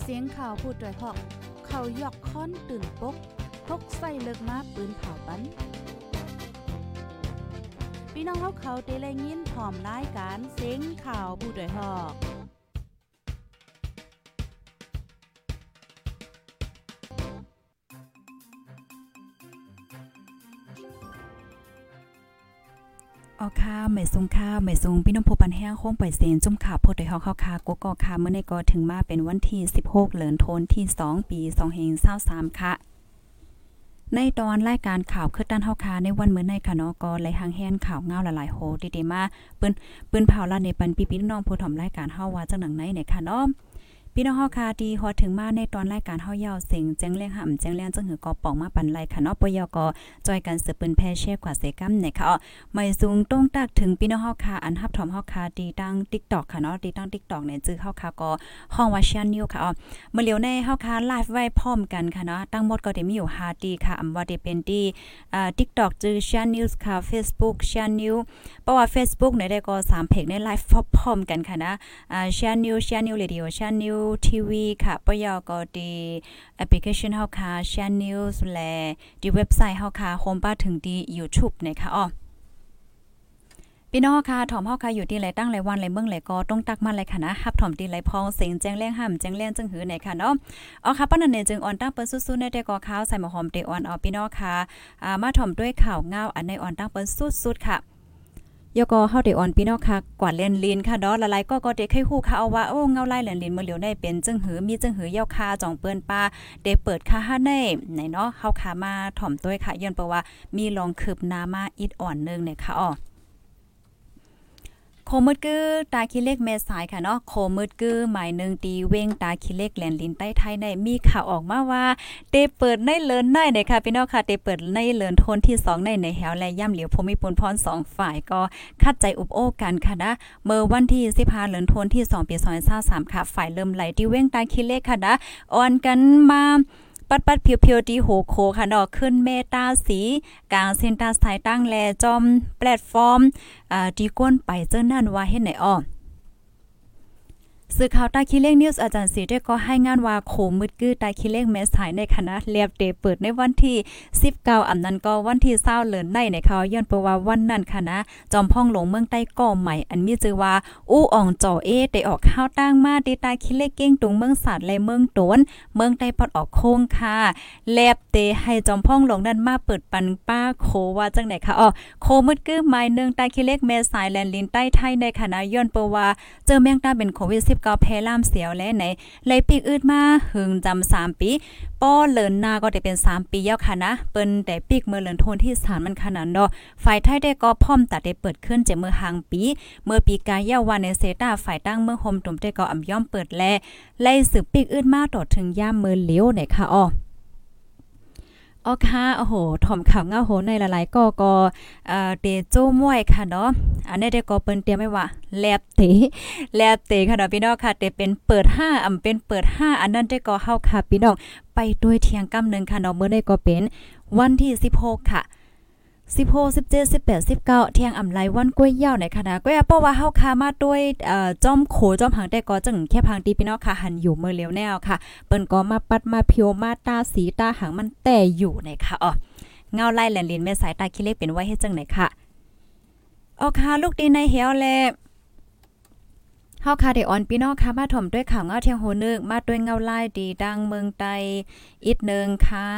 เสียงข่าวผู้ด้วยหอก เขายอกค้อนตื่นปกพกใส่เลิกมาปืนเผาปันพี่น้องเขาเขาเตะแลยินพร้อมรายการเสียงข่าวผู้ด้วยหอก ออค่ะไม่ทรงค่าไม่ทรงพี่น้องผู้ปันแห้งโค้งปล่อยเสียงจุ่มขาโพดได้เฮาเข้าค่ะกกอค่ะเมื่อในก็ถึงมาเป็นวันที่ 16เหลือนโทนที่ 2 ปี2523ค่ะ ในตอนรายการข่าวคือด้านเฮาคาในวันมื้อในค่ะเนาะก็ไหลหางแฮนข่าวเงาหลายๆโหดีๆมาปืนปืนเผาลาในปันพี่น้องผู้ถ่อมรายการเฮาว่าจังหนังไหนเนี่ยค่ะเนาะ พี่น้องเฮาค่ะดีฮอดถึงมาในตอนรายการเฮายาวเสียงแจ้งแรงห่ำแจ้งแรงจังหือกอปองมาปันไลค่ะเนาะปยกจอยกันสืบปืนแพเช่กว่าเสกัมเนี่ยค่ะอ๋อไม่สูงตรงตักถึงพี่น้องเฮาค่ะอันฮับถอมเฮาค่ะดีตั้ง TikTok ค่ะเนาะดีตั้ง TikTok เนี่ยจื้อเฮาค่ะก็ห้องว่าชันนิวค่ะอ๋อเมื่อเลียวในเฮาค่ะไลฟ์ไว้พร้อมกันค่ะเนาะตั้งหมดก็ได้มีอยู่5ดีค่ะอำว่าได้เป็นดีอ่า TikTok จื้อชันนิวค่ะ Facebook ชันนิวเพราะว่า Facebook เนี่ยได้ก็3เพจในไลฟ์พร้อมกันค่ะนะอ่าชันนิวชันนิวเรดิโอชันนิวทีวีค่ะปยก็ดีแอปพลิเคชันเฮาค่ะ Share News และดีเว็บไซต์เฮาค่ะโฮมป้าถึงดี YouTube นะคะอ๋อพี่น้องค่ะถอมเฮาค่ะอยู่ที่ไหนตั้งไหนวันไหนเมืองไหนก็ต้องตักมาเลยค่ะนะฮับถอมที่ไหนพองเสียงแจ้งแรงห้ำแจ้งแรงจึงหือไหนค่ะเนาะอ๋อค่ะป้านนั้นเนี่ยจึงออนตั้งเปิ้นสู้ๆในแต่ก็ข้าวใส่หมอหอมเตออนเอาพี่น้องค่ะอ่ามาถอมด้วยข่าวเงาอันในออนตั้งเปิ้นสุดๆค่ะ ยก็เฮาได้ออนพี่น้องค่ะกว่าเล่นลินค่ะดอละลายก็ก็เด็กให้ฮู้ค่ะเอาว่าโอ้เงาไล่เล่นลินมื้อเหลียวได้เป็นจึงหือมีจึงหือยาวคาจ่องเปิ้นป้าได้เปิดค่าหาในไหนเนาะเฮาขามาถ่อมต้วยค่ะย้อนเพราะว่ามีลองคืบหน้ามาอิดอ่อนนึงเนี่ยค่ะอ๋อ โคมืดกือตาคิเล็กแม่สายค่ะเนาะโคมืดกือหมายหนึ่งตีเว้งตาคิเล็กแหลนลินใต้ไทยในมีข่าวออกมาว่าเตเปิดในเลินในเนี่ยค่ะพี่น้องค่ะเตเปิดในเลินโทนที่2ในในแหวและย่ำเหลียวพมิพลพร2ฝ่ายก็คัดใจอุบโอ้กันค่ะนะเมื่อวันที่15เลินโทนที่2ปี2023ค่ะฝ่ายเริ่มไหลที่เว้งตาคิเล็กค่ะนะออนกันมา ปัดปัดเพียวๆดีโหโคค่ะเนาะขึ้นเมตาสีกลางเซนตาสายตั้งแลจอมแพลตฟอร์มอ่าดีก้นไปเจ้านั่นว่าเฮ็ดไหนอ้อ สื่อข่าวตาคิเล้งนิวส์อาจารย์สีได้ก็ให้งานว่าโคมืดกื้อตาคิเล้งแม่สายในคณะเลียบเดเปิดในวันที่ 19อำนั้นก็วันที่20เลินในในเขาย้อนเปว่าวันนั้นคณะจอมพ่องหลงเมืองใต้ก่อใหม่ อันมีชื่อว่า อู้อ่องจ่อเอได้ออกข้าวตั้งมาดีตาคิเล้งเก้งตุงเมืองศาสตร์และเมืองโตนเมืองใต้ปอดออกโค้งค่ะเลียบเตให้จอมพ่องหลงนั้นมาเปิดปันป้าโคว่าจังไหนคะอ๋อโคมืดกื้อหมายนึงตาคิเล็กแม่สายแลนลินใต้ไทยในคณะย้อนเปว่าเจอแมงตาเป็นโควิดก็แพร่ล่ามเสียวและไหนเลยปีกอืดมาหึงจำ3ปีป้อเลินนาก็ได้เป็น 3 ปียาวค่ะนะ เปิ้นแต่ปีกเมื่อเลินโทนที่สารมันขนาดเนาะฝ่ายไทยได้ก็พร้อมตัดได้เปิดขึ้นจากเมื่อหางปี เมื่อปีกายาวันในเซตาฝ่ายตั้งเมื่อโฮมตุ่มได้ก็อ่ำย่อมเปิดแลไล่สืบปีกอืดมาต่อถึงย่ามเมื่อเลี้ยวไหนค่ะอ้อ อ๋อค่ะโอ้โหถ่อมข่าวเงาโหในหลายๆก็ก็เอ่อเตโจ้มวยค่ะเนาะอันนี้ได้ก็เปิ้นเตรียมไว้ว่าแลบเตแลบเตค่ะเนาะพี่น้องค่ะเตเป็นเปิด5อำเป็นเปิด 5 อันนั้นได้ก็เฮาค่ะพี่น้องไปด้วยเที่ยงกำนึงค่ะเนาะมื้อได้ก็เป็นวันที่ 16 ค่ะ 16 17 18 19เที่ยงอำไลวันกล้วยยาวในคณะก็อย่าเพราะว่าเฮาคามาด้วยเอ่อจอมโขจอมหางแต่ก็จังแค่พังตีพี่น้องค่ะหันอยู่เมื่อเร็วแนวค่ะ เปิ้นก็มาปัดมาเพียวมาตาสีตาหางมันแต่อยู่ในค่ะอ๋อเงาไล่แลนลินแม่สายตาคิเล็กเป็นไว้ให้จังไหนค่ะอ๋อค่ะลูกดีในเหียวแลเฮาคาได้ออนพี่น้องค่ะมาถ่อมด้วยข่าวเงาเทียงโหนึกมาด้วยเงาไล่ดีดังเมืองใต้อีกนึงค่ะ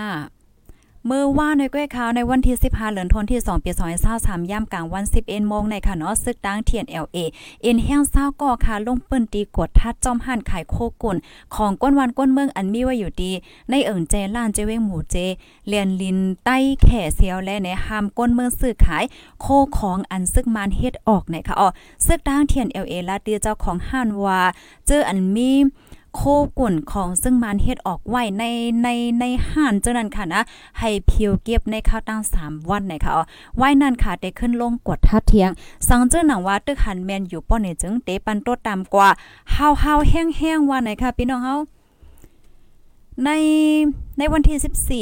เมื่อว่าในก้อยข่าวในวันที่ 15เหลือนทนที่ 2 ปี2023ย่ำกลางวัน 11โมงในค่ะเนาะซึกดังเทียน LA เอ็นแห้งเศร้าก่อค่ะลงเปิ้นตีกดทัดจอมหันขายโคกุ่นของก้นวันก้นเมืองอันมีไว้อยู่ดี ในเอิงเจล้านเจเวงหมู่เจเลียนลินใต้แข่เสียวและในหามก้นเมืองซื้อขาย โคของอันซึกมานเฮ็ดออกในค่ะอ๋อซึกดังเทียน LA ลาเตียเจ้าของห้านว่าเจออันมี โคกุ่นของซึ่งมันเฮ็ดออกไว้ในในในห่านเจ้านั้นค่ะนะให้เพียวเก็บในข้าวตั้ง3วันนะคะไว้นั่นค่ะได้ขึ้นลงกดทัดเทียงสังเจ้าหนังว่าตึกหันแมนอยู่ป้อนี่จึงเตปันโตตามกว่าเฮาๆแห้งๆว่าไหนค่ะพี่น้องเฮา ในในวันที่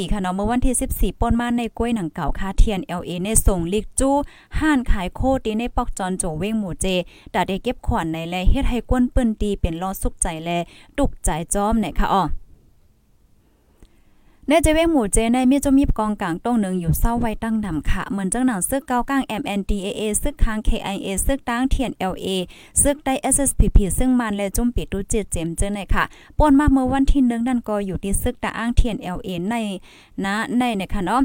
14 ค่ะเนาะเมื่อวันที่ 14ป่นมาในกล้วยหนังเก่าคาเทียน LA ในส่งลิกจู้ห้านขายโคตีในปอกจอนโจเว้งหมู่เจดาได้เก็บขวัญในแลเฮ็ดให้กวนปื้นตีเป็นล้อสุกใจแลตุกใจจอมเนี่ยค่ะอ๋อ ในเจเว้งหมู่เจในมีจมีกองกลางต้งหนึ่งอยู่เศร้าไว้ตั้งนำค่ะเหมือนจังหนังซึกเก้ากลาง MNDAA ซึกค้าง KIA ซึกตั้งเทียน LA ซึกได้ SSPP ซึ่งมันและจุ่มปิดดูเจ็ดเจมเจอในค่ะป่นมาเมื่อวันที่1นั่นก็อยู่ที่ซึกตาอ้างเทียน LA ในนะในในค่ะเนาะ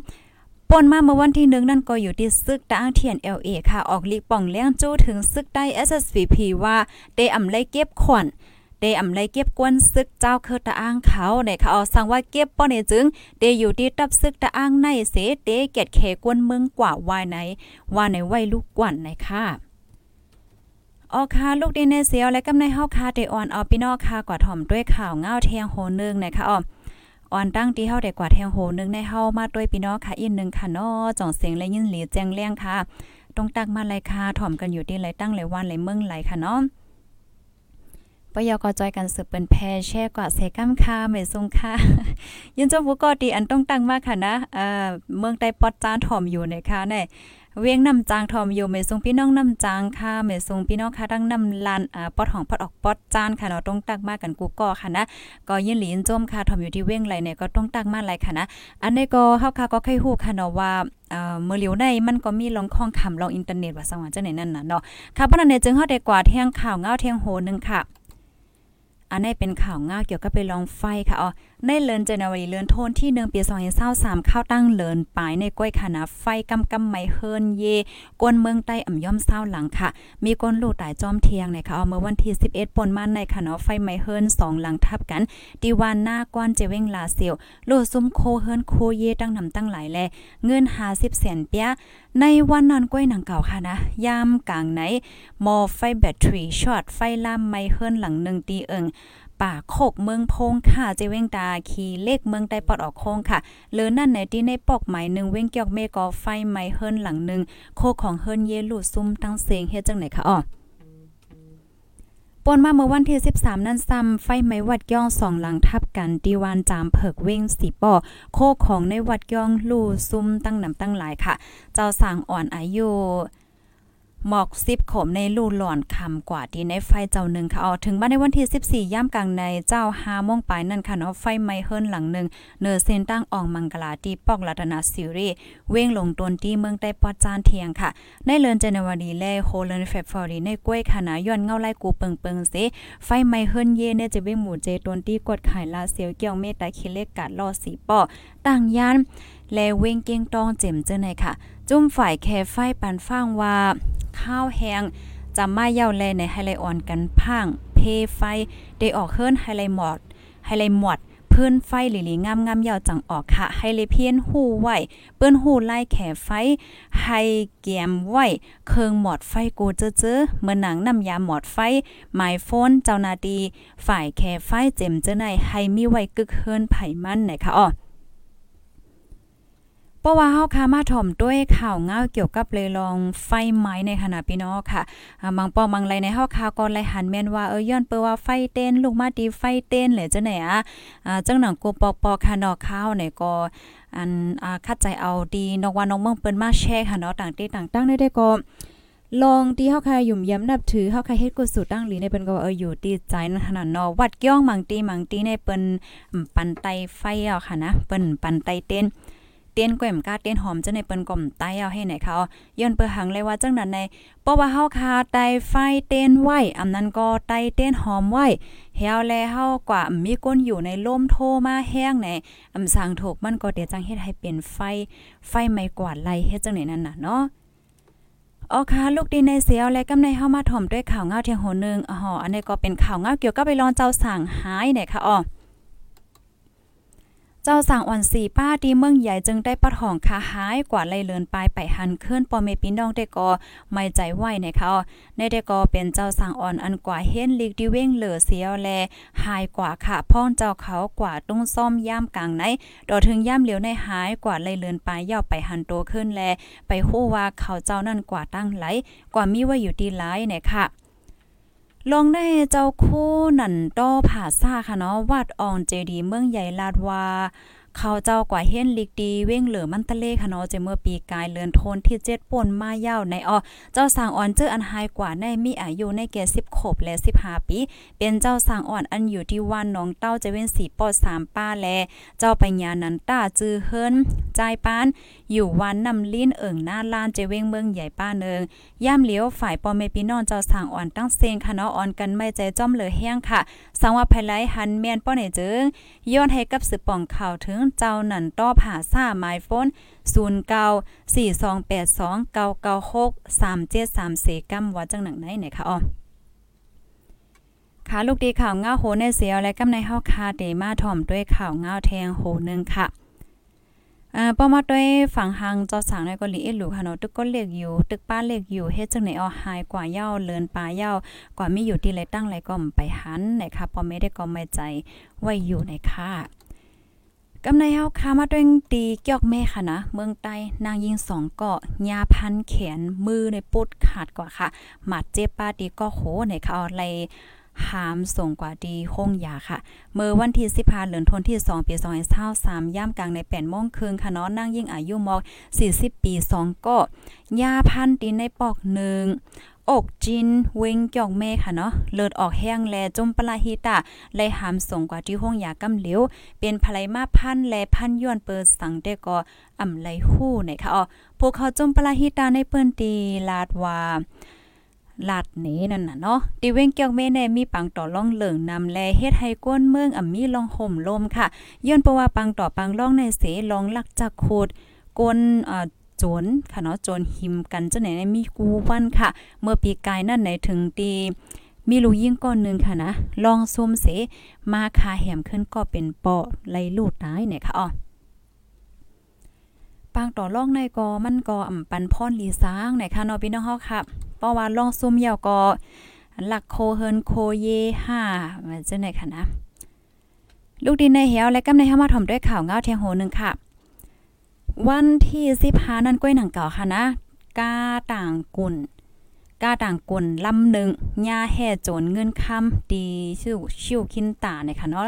ปนมาเมื่อวันที่หนึ่งนั่นก็อยู่ที่ซึกตาอ้างเทียน LA ค่ะออกลีกป่องเลี้ยงจู้ถึงซึกได้ SSPP ว่าได้อำไลเก็บขวัญ เดอำไลเก็บกวนซึกเจ้าคือตะอ้างเขาในเขาเอาสั่งว่าเก็บป้อเนี่จึงเดอยู่ที่ตับซึกตะอ้างในเสเดเกตเคกวนเมืองกว่าวายไหน ว่าในไว้ลูกกวนในค่ะออคาลูกดีในเสียวและกำในเฮาคาเดออนออพี่น้องคากว่าถ่อมด้วยข่าวเงาเทียงโหนึงนะคะออออนตั้งที่เฮาได้กว่าเทียงโหนึงในเฮามาด้วยพี่น้องค่ะอีกนึงค่ะเนาะจ่องเสียงและยินหลีแจ้งเลี้ยงค่ะตรงตักมาเลยค่ะถ่อมกันอยู่ที่ไรตั้งไรวันไรเมืองไรค่ะเนาะ ปยก็จอยกันสืบเป็นแพแช่กว่าเซกัมคาไม่ทรงค่ะยินจมผู้ก็ดีอันต้องตั้งมากค่ะนะเอ่อเมืองใต้ปอดจานถ่อมอยู่ในค่ะเนี่ยเวียงน้ำจางทอมอยู่เมทรงพี่น้องน้ำจางค่ะเมทรงพี่น้องค่ะทั้งน้ำลานอ่าปอดของปอดออกปอดจานค่ะเนาะต้องตักมากกันกูก็ค่ะนะก็ยินหลีนจมค่ะทอมอยู่ที่เวียงไหลเนี่ยก็ต้องตักมาหลายค่ะนะอันนี้ก็เฮาค่ะก็เคยฮู้ค่ะเนาะว่าเอ่อเมื่อเหลียวในมันก็มีลองข้องคำลองอินเทอร์เน็ตว่าสังว่าจังไหนนั่นน่ะเนาะค่ะเพราะนั้นเนี่ยจึงเฮาได้กว่าเที่ยงข่าวเงาเที่ยงโหนึงค่ะ อันนี้เป็นข่าวง่าเกี่ยวกับไปลองไฟค่ะอ๋อในเลินเจนวารีเลินโทนที่1ปี2023เข้าตั้งเลินปลายในก้อยคณะไฟกำกำไม่เฮินเยกวนเมืองใต้อ่ำย่อมเศร้าหลังค่ะ มีก้นลูกตายจอมเทียงในค่ะเอาเมื่อวันที่11ปนมันในคณะไฟไม่เฮิน2หลังทับกันดีวานหน้ากวนเจเวงลาเซียวโลซุ่มโคเฮินโคเยตั้งนำตั้งหลายแลเงิน50แสนเปีย ในวันนั้นก้อยหนังเก่าค่ะนะ ยามกลางไหน มอไฟแบตเตอรี่ช็อตไฟล่ามไม่เฮิรนหลังหนึ่งตีเอิงป่าโคกเมืองพงค่ะเจเว้งตาขี่เลขเมืองใต้ปอดออกโค้งค่ะเลือนั่นในที่ในปอกหมายหนึ่งเว้งเกี่ยวเมกอไฟไม้เฮิรนหลังหนึ่งโคของเฮิรนเยลูซุ่มตั้งเสียงเฮ็ดจังไหนคะอ๋อ ปนมาเมื่อวันที่ 13 นั้นซ้ำไฟไหม้วัดย่องสองหลังทับกันดีวานจามเผิกเว้งสีปอโคของในวัดย่องลู่ซุ่มตั้งนำตั้งหลายค่ะ เจ้าสางอ่อนอายุ หมอกซิบขมในลู่หล่อนคำกว่าดีในไฟเจ้าหนึ่งค่ะเอถึงบ้านในวันที่ 14ย่ามกลางในเจ้าฮาโมงปลายนั่นค่ะเนาะไฟไหม้เฮิรนหลังหนึ่งเนอเซนตั้งอองมังกลาตีปอกรัตนาซิรีเว้งลงตนที่เมืองใต้ปอดจานเทียงค่ะ ในเลือนเจนวารีแลโฮเลนเฟบฟอรีในกล้วยขานาย้อนเงาไล่กูเปิงเปิงเสไฟไหม้เฮิรนเยเนี่ยจะเว้งหมู่เจตนที่กดขายลาเซียวเกี่ยวเมตตาคิเลกกาดล่อสีป้อต่างยานแลเว้งเก้งตองเจ็มเจอในค่ะ จุ่มฝ่ายแคไฟปันฟังว่า ข้าวแห้งจำมาเย่าแลในไฮไลออนกันพังเพไฟได้ออกเฮิรนไฮไลหมอดไฮไลหมดเพื่อนไฟหลีๆงามงามยาวจังออกค่ะไฮเลเพียนหู้ไหวเปิ้นหู้ไล่แขไฟไฮเกมไหวเคืองหมอดไฟกูเจอเจอเมื่อหนังนำยาหมอดไฟหมายโฟนเจ้านาดีฝ่ายแขไฟเจ็มเจอในไฮมีไว้กึกเฮิรนไผมันไหนคะอ๋อ ราะว่าเฮาคามาถ่อมด้วยข่าวเงาเกี่ยวกับเลยลองไฟไหม้ในขณะพี่น้องค่ะบางปอบางไรในเฮาข่าก่อนไรหันแม่นว่าเอ้ยย้อนเปิ้ว่าไฟเต้นลูกมาตีไฟเต้นเหลจังไหนอะจังหนังกูปอกปอกค่ะนอกข้าวไหนก็อันอ่าคัดใจเอาดีนอกว่าน้องเมืองเปิ้นมาแชร์ค่ะเนาะต่างที่ต่างตั้งได้ได้ก็ลองที่เฮาคายยุ่มย้ำนับถือเฮาคายเฮ็ดกุศลตั้งหลีในเปิ้นก็เอออยู่ดีใจนขนาดเนาะวัดย่องมังตีมังตีในเปิ้นปันไตไฟอะค่ะนะเปิ้นปันไตเต้น เต้นก้มกาเต้นหอมจะในเปิ้นก่อมใต้เอาให้ไหนเขาย้อนเปิ้หังเลยว่าจังนั้นในเพราะว่าเฮาคาไตไฟเต้นไหว้อำนั้นก็ไตเต้นหอมไหวเฮาแลเฮากว่ามีก้นอยู่ในลมโทมาแห้งในอำสางถูกมันก็เดี๋ยวจังเฮ็ดให้เป็นไฟไฟไม่กวาดไล่เฮ็ดจังไหนนั่นน่ะเนาะออค่ะลูกดีในเสียวและกำในเฮามาถ่อมด้วยข่าวเงาเทียงโหนึงอ๋ออันนี้ก็เป็นข่าวเงาเกี่ยวกับไปรอนเจ้าสั่งหายเนี่ยค่ะอ๋อ เจ้าสั่งอ่อนสีป้าดีเมืองใหญ่จึงได้ปะทองคาหายกว่าไลเลินปลายไปหันเคลื่อนปอเมปินดองเดกอไม่ใจไหวในเขาในเดกอเป็นเจ้าสั่งอ่อนอันกว่าเฮ็นลิกดิเว้งเหลือเสียวแลหายกว่าค่ะพ่องเจ้าเขากว่าตุ้งซ่อมย่ามกลางไหนดอถึงย่ามเหลียวในหายกว่าไลเลินปลายย่อไปหันโตขึ้นแล ไปฮู้ว่าเขาเจ้านั่นกว่าตั้งไหลกว่ามีว่าอยู่ดีหลายเนี่ยค่ะ ลงได้เจ้าคู่นันต้อผาซ่าค่ะเนาะวัดอองเจดีเมืองใหญ่ลาดวา เขาเจ้ากว่าเฮ็นลิกดีเว้งเหลือมันตะเลค่ะเนาะจเมื่อปีกายเลือนโทนที่7ป่นมายาวในออเจ้าสางอ่อนเจออันหายกว่าในมีอายุในแก่10ขบและ15ปี เป็นเจ้าสางอ่อนอันอยู่ที่ว่านน้องเต้าจะเว้นสีปอด3ป้าแล เจ้าปัญญานันตาจือเฮินใจปาน อยู่วันนำลิ้นเอิ่งหน้าลานเจเว้งเมืองใหญ่ป้าเนิงย่ามเลี้ยวฝ่ายปอเมพี่น้องเจ้าสางอ่อนตั้งเซงค่ะเนาะอ่อนกันไม่ใจจ้อมเหลือแห้งค่ะสังว่าภายไลหันแม่นป้อไหนเจิงย้อนให้กับสืบป่องข่าวถึงเจ้านั่นต้อผ่าซ่าไมโฟน09 4282 996 3734กัมว่าจังหนังไหนเนี่ยค่ะอ๋อค่ะลูกดีข่าวเงาโหในเสียวและกำในเฮาคาเดมาถ่อมด้วยข่าวเงาแทงโหนึงค่ะอ่าป้อมาด้วยฝั่งหางจอสางในก็ลีเอหลูค่ะเนาะตึกก็เล็กอยู่ ตึกป้าเล็กอยู่เฮ็ดจังไหนเอาหายกว่าเย้าเลินปลาเย้ากว่ามีอยู่ที่ไรตั้งไรก็ไปหันนะคะพอไม่ได้ก็ไม่ใจไว้อยู่ในค่ะ กำในเฮาคามาด้วยตีเกี่ยวแม่ค่ะนะ เมืองใต้นางยิงสองเกาะยาพันแขนมือในปุดขาดกว่าค่ะหมัดเจ็บป้าดีก็โหในเขาอะไร หามส่งกว่าดีห้องยาค่ะ เมื่อวันที่15เหลือนทนที่2ปี2023ย่ามกลางใน8โมงครึ่งค่ะเนาะนั่งยิ่งอายุมอก40ปี2ก็ยาพันตีในปอกหนึ่งอกจินเวงเกี่ยวแม่ค่ะเนาะเลิดออกแห้งแลจมปลาฮิตาไลหามส่งกว่าที่ห้องยากำเหลวเป็นภลัยมาพันแลพันย้อนเปิดสังเดก็อำไลฮู้ไหนค่ะอ๋อพวกเขาจมปลาฮิตาในเปิ้นตีลาดว่า ลาดนี้นั่นน่ะเนาะติเว้งเกี่ยวแม่แน่มีปังต่อล่องเหลิงนำแลเฮ็ดให้ก้นเมืองอ่ำมีลองห่มลมค่ะย้อนเพราะว่าปังต่อปังล่องในเสลองลักจักโคดก้นอ่าโจนค่ะเนาะจนหิมกันจังไหนมีกูวันค่ะ เมื่อปีกายนั่นไหนถึงตีมีลูกยิ่งก้อนหนึ่งค่ะนะ ลองซุ่มเสมาคาแหมขึ้นก็เป็นปอไลลูดตายเนี่ยค่ะอ๋อปางต่อล่องในกอมันก็อ่ำปันพรลีสร้างไหนค่ะเนาะพี่น้องเฮาค่ะ เพราะว่าล่องซุ่มยาวก็หลักโคเฮินโคเยห้ามันจะไหนคะนะ ลูกดินในเหี่ยวและกำในเฮามาถ่อมด้วยข่าวเงาเทียงโหนึงค่ะ วันที่สิบหานั่นก้อยหนังเก่าค่ะนะกาต่างกุ่นกาต่างกุ่นลำหนึ่งยาแห่โจนเงินคำดีชื่อชิวคินตาเนี่ยค่ะเนาะ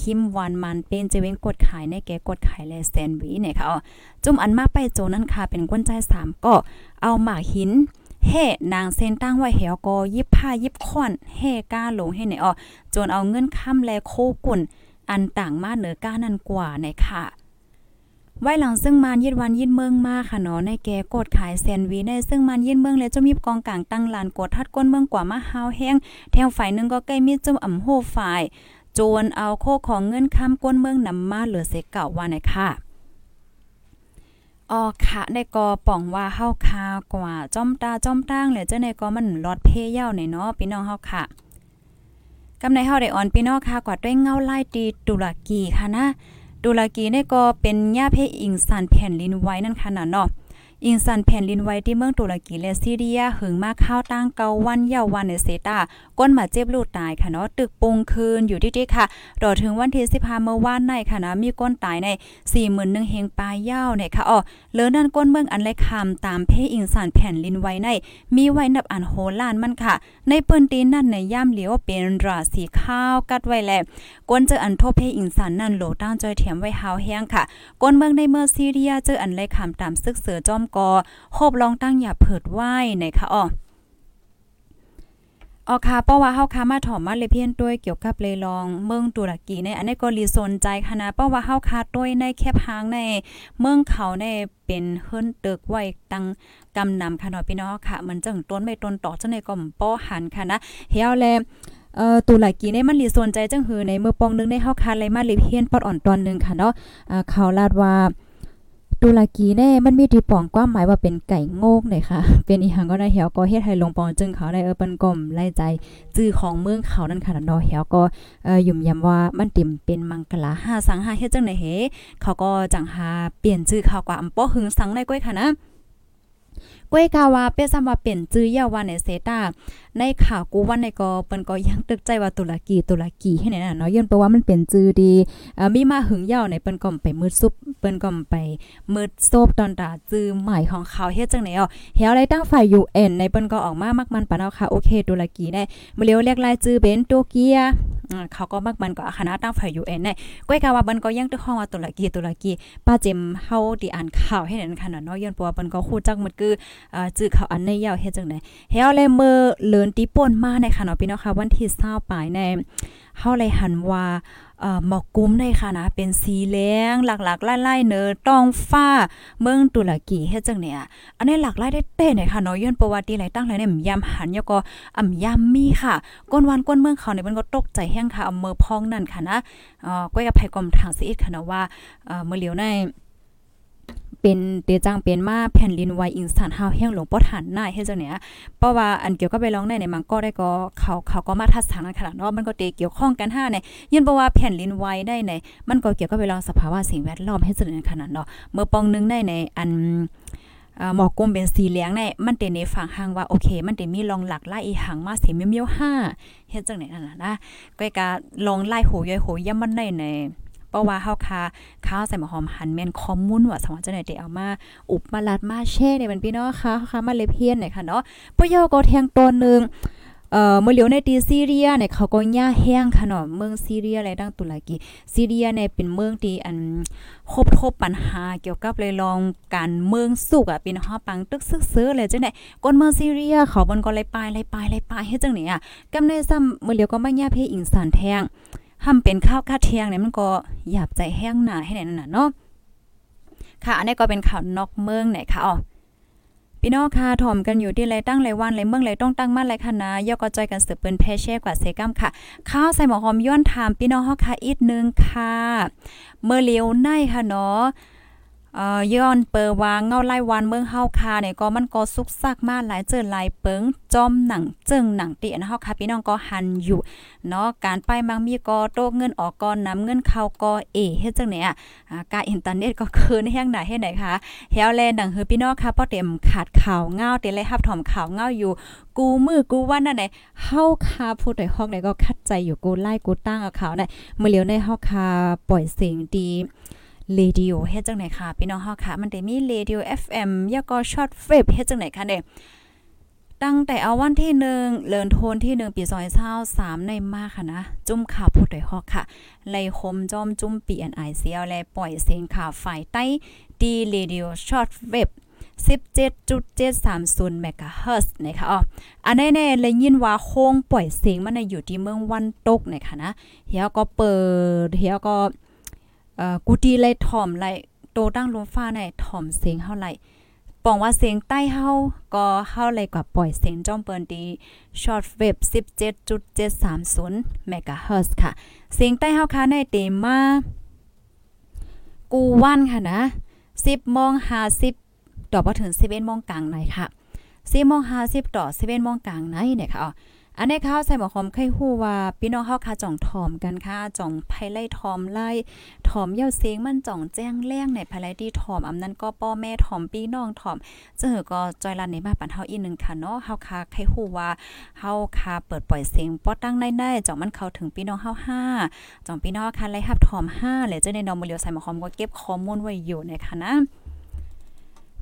คิมวันมันเป็นจะเวงกดขายในแกกดขายแลแซนวีเนี่ยค่ะจุ่มอันมาไปโจนั่นค่ะเป็นก้นใจสามก็เอาหมากหิน เฮ่นางเซนตั้งไว้เหวก็ยิบผ้ายิบค่อนเฮ่ก้าหลงให้ไหนอ๋อจนเอาเงินค่ำแลโคกุ่น อันต่างมาเหนือก้านั่นกว่าในค่ะไว้หลังซึ่งมันยิดวันยิดเมืองมาค่ะเนาะในแกกดขายแซนวีในซึ่งมันยิดเมืองแล้วจะมีกองกลางตั้งลานกดทัดก้นเมืองกว่ามาฮาวแห้งแถวฝ่ายนึงก็ใกล้มีจุ่มอ่ำโหฝ่ายโจรเอาโคของเงินค้ำก้นเมืองนำมาเหลือเสเก่าว่าไหนค่ะ ออค่ะในกอป่องว่าเฮาคากว่าจ้อมตาจ้อมตั้งเลยเจ้าในกอมันลอดเพเย่าในเนาะพี่น้องเฮาค่ะกำในเฮาได้อ่อนพี่น้องค่ะกว่าด้วยเงาไล่ตีตุรกีค่ะนะตุรกีในกอเป็นย่าเพอิงสันแผ่นลินไว้นั่นค่ะเนาะ อิงสันแผ่นลินไว้ที่เมืองตุรกีและซีเรียหึงมาข้าวตั้งเกาวันเยาวันในเซตาก้นมาเจ็บลูกตายค่ะเนาะตึกปงคืนอยู่ที่ที่ค่ะรอถึงวันที่15เมื่อวานในค่ะนะมีก้นตายใน41,000เฮงปลายยาวเนี่ยค่ะอ๋อเลือนั่นก้นเมืองอันไรคำตามเพอิงสันแผ่นลินไว้ใน มีไว้นับอันโหล้านมันค่ะ ในปืนตีนนั่นในย่ามเหลียวเป็นราสีข้าวกัดไว้แลก้นเจออันโทเพอิงสันนั่นโหลตั้งจอยเถียมไว้หาวแห้งค่ะก้นเมืองในเมืองซีเรียเจออันไรคำตามซึกเสือจอมกอโคบลองตั้งอย่าเผิดไหว้ในค่ะอ๋อออค่ะเพราะว่าเฮาคามาถอมมาเลยเพียนด้วยเกี่ยวกับเลยลองเมืองตุรกีในอันนี้ก็รีสนใจคณะเพราะว่าเฮาคาด้วยในแคบหางในเมืองเขาในเป็นเฮิรนตึกไว้ตังกำนำค่ะเนาะพี่น้องค่ะมันจังต้นไม่ต้นต่อจังในก็ป้อหันค่ะนะเฮียวแลเอ่อตุลากีในมันรีสนใจจังหือในเมื่อปองนึงในเฮาคาเลยมาเลยเพียนปอดอ่อนตอนนึงค่ะเนาะอ่าเขาลาดว่า ตุรกีแน่มันมีที่ปองความหมายว่าเป็นไก่โงกเลยค่ะ เป็นอีหังก็ได้เหี่ยวก็เฮ็ดให้ลงปองจึงเขาได้เออเปิ้นก่อมไล่ใจจื้อของเมืองเขานั่นค่ะดอเหี่ยวก็เออยุ่มย้ำว่ามันติ่มเป็นมังกลาหาสังหาเฮ็ดจังได๋เฮเขาก็จังหาเปลี่ยนชื่อเขากว่าอำป้อหึงสังได้ก้อยค่ะนะก้วยกาวาเป้ซ้ำว่าเป็นจื้อยาวาในเซตาในข่าวกูวันในก็เปิ้นก็ยังตึกใจว่าตุรกีตุรกีให้ไหนน่ะเนาะย้อนเพราะว่ามันเป็นจื้อดีเอ่อมีมาหึงยาวในเปิ้นก็ไปมืดซุบเปิ้นก็ไปมืดโซบตอนตาจื้อใหม่ของเขาเฮ็ดจังไหนอะเฮาอะไรตั้งฝ่าย UN ในเปิ้นก็ออกมามักมันปานเอาค่ะโอเคตุรกีได้มื้อเลียวเรียกรายจื้อเป็นโตเกียเขาก็มักมันก็คณะตั้งฝ่าย UN ได้ก้อยกาว่าเปิ้นก็ยังตึกห้องว่าตุรกีตุรกีป้าเจมเฮาที่อ่านข่าวให้นั่นค่ะเนาะย้อนเพราะว่าเปิ้นก็ฮู้จักหมดคืออ่าจื้อเขาอันในยาวเฮ็ดจังได๋เฮาเลยมือเลนติป่นมาในค่ะเนาะพี่น้องค่ะวันที่20ปลายในเฮาเลยหันว่าเอ่อหมอกกุ้มได้ค่ะนะเป็นสีแดงหลากๆไล่ๆเนอต้องฟ้าเมืองตุรกีเฮ็ดจังเนี่ยอันนี้หลากหลายได้เต้นี่ยค่ะเนาะย้อนประวัติหลายตั้งหลายเนี่ยยำหันยก็อ่ำยำมีค่ะก้นวันก้นเมืองเขาเนี่ยมันก็ตกใจแห้งค่ะอำเภอพองนั่นค่ะนะเอ่อก้อยกับไผกรมทางสิอิดค่ะนะว่าเอ่อเมื่อเหลียวใน เป็นเตจังเป็นมาแผ่นลินไวอินสันฮาวแห้งหลวงป้อฐานหน้าเฮ็ดจังเนี่ยเพราะว่าอันเกี่ยวก็ไปร้องในในมังก็ได้ก็เขาเขาก็มาทัดสางขนาดเนาะมันก็เตเกี่ยวข้องกันห้าเนี่ยยินเพราะว่าแผ่นลินไวได้ในมันก็เกี่ยวก็ไปร้องสภาวะสิ่งแวดล้อมเฮ็ดจังเนี่ยขนาดเนาะเมื่อปองนึงได้ในอันหมอกกลมเป็นสีเหลืองเนี่ยมันเตในฝั่งหางว่าโอเค มันเตมีลองหลักไล่อีหังมาเสียเมียวๆห้าเฮ็ดจังไหนนั่นน่ะนะก็กะลองไล่โหยอยโหยย่ำมันได้ใน เพราะว่าเฮาคาข้าวใส่หมอหอมหันแม่นคอมมุนว่าสมองจะไหนเดเอามาอุบมาลัดมาแช่เนี่ยมันพี่น้องค่ะค่ะมาเลเพี้ยนหน่อยค่ะเนาะปยอก็แทงตัวนึงเอ่อเมื่อเหลียวในตีซีเรียเนี่ยเขาก็ย่าแห้งค่ะเนาะเมืองซีเรียอะไรดังตุรกีซีเรียเนี่ยเป็นเมืองที่อันคบทบปัญหาเกี่ยวกับเลยลองการเมืองสุกอะเป็นฮอปังตึกซึกซื้อเลยจังได๋ก้นเมืองซีเรียเขาบนก็เลยปลายเลยปลายเลยปลายเฮ็ดจังได๋อะกำในซ้ำเมื่อเหลียวก็มาย่าเพอิงสานแทง ทำเป็นข้าวคาเทียงเนี่ยมันก็หยาบใจแห้งหนาให้ไหนนั่นน่ะเนาะค่ะอันนี้ก็เป็นข่าวนอกเมืองไหนค่ะอ๋อพี่น้องค่ะถ่อมกันอยู่ที่ไรตั้งไรวันไรเมืองไรต้องตั้งมั่นไรคณะย่อก็จอยกันสืบเปิ้นแพ่แช่กว่าเซกัมค่ะ ข้าวใส่หมอหอมย้อนถามพี่น้องเฮาค่ะอีกนึงค่ะ เมื่อเลียวในค่ะเนาะ เอ่อย้อนเปิวางเงาไล่วันเมืองเฮาคาเนี่ยก็มันก็สุกซักมาหลายเจอหลายเปิงจอมหนังเจิงหนังเตียนเฮาค่ะพี่น้องก็หันอยู่เนาะการไปบางมีก็โตเงินออกก่อนนำเงินเข้าก็เอเฮ็ดจังเนี่ยอ่าการอินเทอร์เน็ตก็คืนแห่งไหนให้ไหนคะเฮาแลดังเฮือพี่น้องค่ะพอเต็มขาดข่าวเงาเตเลยรับถอมข่าวเงาอยู่ กูมือกูวันนั่นไหนเฮาคาพูดได้ฮอกไหนก็คัดใจอยู่กูไล่กูตั้งเอาข่าวได้เมื่อเลียวในเฮาคาปล่อยเสียงดี เรดิโอเฮ็ดจังไหนค่ะพี่น้องเฮาค่ะมันได้มีเรดิโอ FM ยาก็ช็อตเฟบเฮ็ดจังไหนค่ะเด้ตั้งแต่เอาวันที่หนึ่งเลินโทนที่หนึ่งปีซอยเศร้าสามในมาค่ะนะ จุ่มข่าวพูดได้ฮอกค่ะไลคมจอมจุ่มปีอันไอเซียและปล่อยเสียงข่าวฝ่ายใต้ดีเรดิโอช็อตเว็บ17.730เมกะเฮิร์ตนะคะอ๋ออันแน่เลยยินว่าโค้งปล่อยเสียงมันอยู่ที่เมืองวันตกนะคะนะเฮียก็เปิดเฮียก็ กูตีไล่ถ่อมไล่โตตั้งลมฟ้าในถ่อมเสียงเฮาไล่ปองว่าเสียงใต้เฮาก็เฮาเลยกว่าปล่อยเสียงจ้อมเปิ้นดีช็อตเว็บ17.730เมกะเฮิรตซ์ค่ะ เสียงใต้เฮาค่ะในเตมา กูวันค่ะนะ 10โมง50ต่อบ่ถึง11โมงกลางไหนค่ะ10โมง50ต่อ11โมงกลางไหนเนี่ยค่ะอ๋อ อันนี้ข้าวใส่หมอหอมไข่ฮู้ว่าพี่น้องเฮาค่ะจ่องถอมกันค่ะจ่องไผไล่ถอมไล่ถอมเย้าเสียงมันจ่องแจ้งแล้งในภายไล่ที่ถอมอำนั้นก็ป้อแม่ถอมพี่น้องถอมเจอก็จอยลันในมาปันเฮาอีกนึงค่ะเนาะเฮาค่ะไข่ฮู้ว่าเฮาค่ะเปิดปล่อยเสียงป้อตั้งได้ๆจ่องมันเข้าถึงพี่น้องเฮา5จ่องพี่น้องค่ะไล่รับถอม5แล้วเจ้าในนอมเลียวใส่หมอหอมก็เก็บข้อมูลไว้อยู่นะคะนะ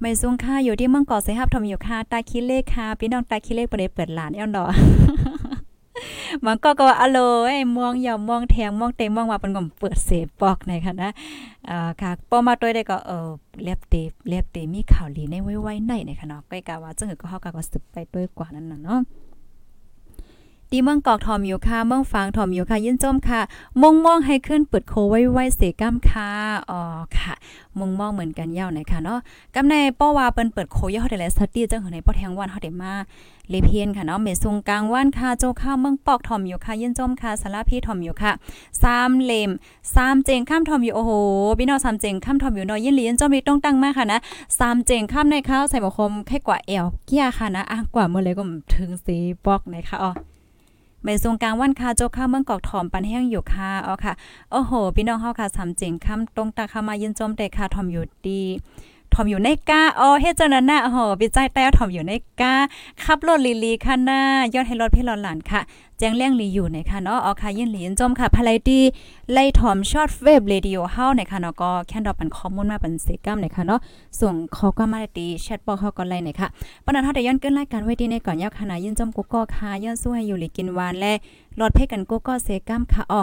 ไม่ซุงค่าอยู่ที่เมืองเกาะไซฮับทอมอยู่ค่ะตาคิเลขค่ะพี่น้องตาคิเลขประเดเปิดหลานแอลดอมันก็ก็อโลไอ้มองอย่ามองแทงมองเต็มมองว่าเป็นก็เปิดเสปอกในค่ะนะอ่าค่ะปอมาตัวได้ก็เออเล็บเตเล็บเตมีข่าวลีในไว้ไว้ในในค่ะเนาะใกล้กะว่าจังก็เฮาก็สืบไปด้วยกว่านั้นน่ะเนาะ ตีเมืองกอกทอมอยู่ค่ะ เมืองฟางทอมอยู่ค่ะ ยินจมค่ะมงมองให้ขึ้นเปิดโคไว้ไว้เสก้ามค่ะอ๋อค่ะมงมองเหมือนกันยาวไหนค่ะเนาะกำในป้อว่าเปิ้นเปิดโคย่อเฮาได้แล้วสตีจังในป้อแทงวันเฮาได้มาเลเพียนค่ะเนาะเมซุงกลางว่านค่ะโจข้าวเมืองปอกทอมอยู่ค่ะ ยินจมค่ะสาราพี่ทอมอยู่ค่ะ3เลม3เจงข้ามทอมอยู่โอ้โหพี่น้อง3เจงข้ามทอมอยู่เนาะยินลียินจมนี่ต้องตั้งมากค่ะนะ3เจงข้ามในข้าวใส่บ่คมแค่กว่าแอวเกียค่ะนะอะกว่าเมื่อเลยก็ถึงสีปอกนะคะอ๋อ ไม่ทรงกลางวันค่ะโจข้าเมืองกอกถอมปันแห้งอยู่ค่ะอ๋อค่ะ โอ้โห พี่น้องเฮาค่ะสามเจ๋งคำตรงตาเข้ามายินจมแต่ค่ะทอมอยู่ดี ถอมอยู่ในกาอ๋อเฮ็ดจังนั้นน่ะหอปิใจแต้วถอมอยู่ในกาขับรถลีลีค่ะหน้ายอดให้รถพี่รอนหลานค่ะแจ้งเลี้ยงลีอยู่ในค่ะเนาะเอค่ะยินหลีนจมค่ะภายดีไล่ถอมช็อตเวฟเรดิโอเฮาในค่ะเนาะก็แค่ดอกปันข้อมูลมาป็นเซกัมในค่ะเนาะส่งข้อก็มาได้ตีแชทบอกเฮาก็ไล่ในค่ะปนนั้นเฮาได้ย้อนเกินรายการไว้ดีในก่อนยาวขนาดยินจมกุกก็ค่ะย้อนสู้ให้อยู่หลีกินหวานและรถเพ่กันกุกก็เซกัมค่ะอ๋อ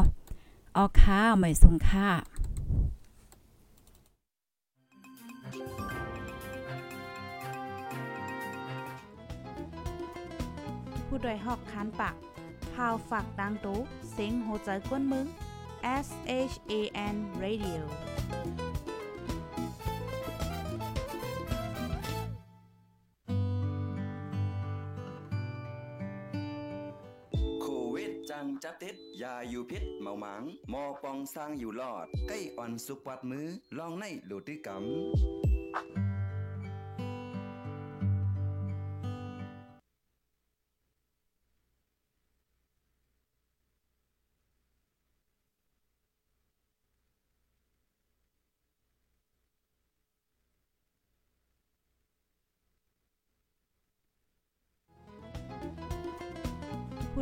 อ๋อค่ะไม่ส่งค่ะ ผู้ดยหอกคานปากพาวฝากดังตู้เซ็งโหใจกวนมึง S H A N Radio โควิดจังจับติดยาอยู่พิษเมาหมางมอปองสร้างอยู่รอด ใกล้อ่อนสุกวัดมือลองในโลดด้วยกำ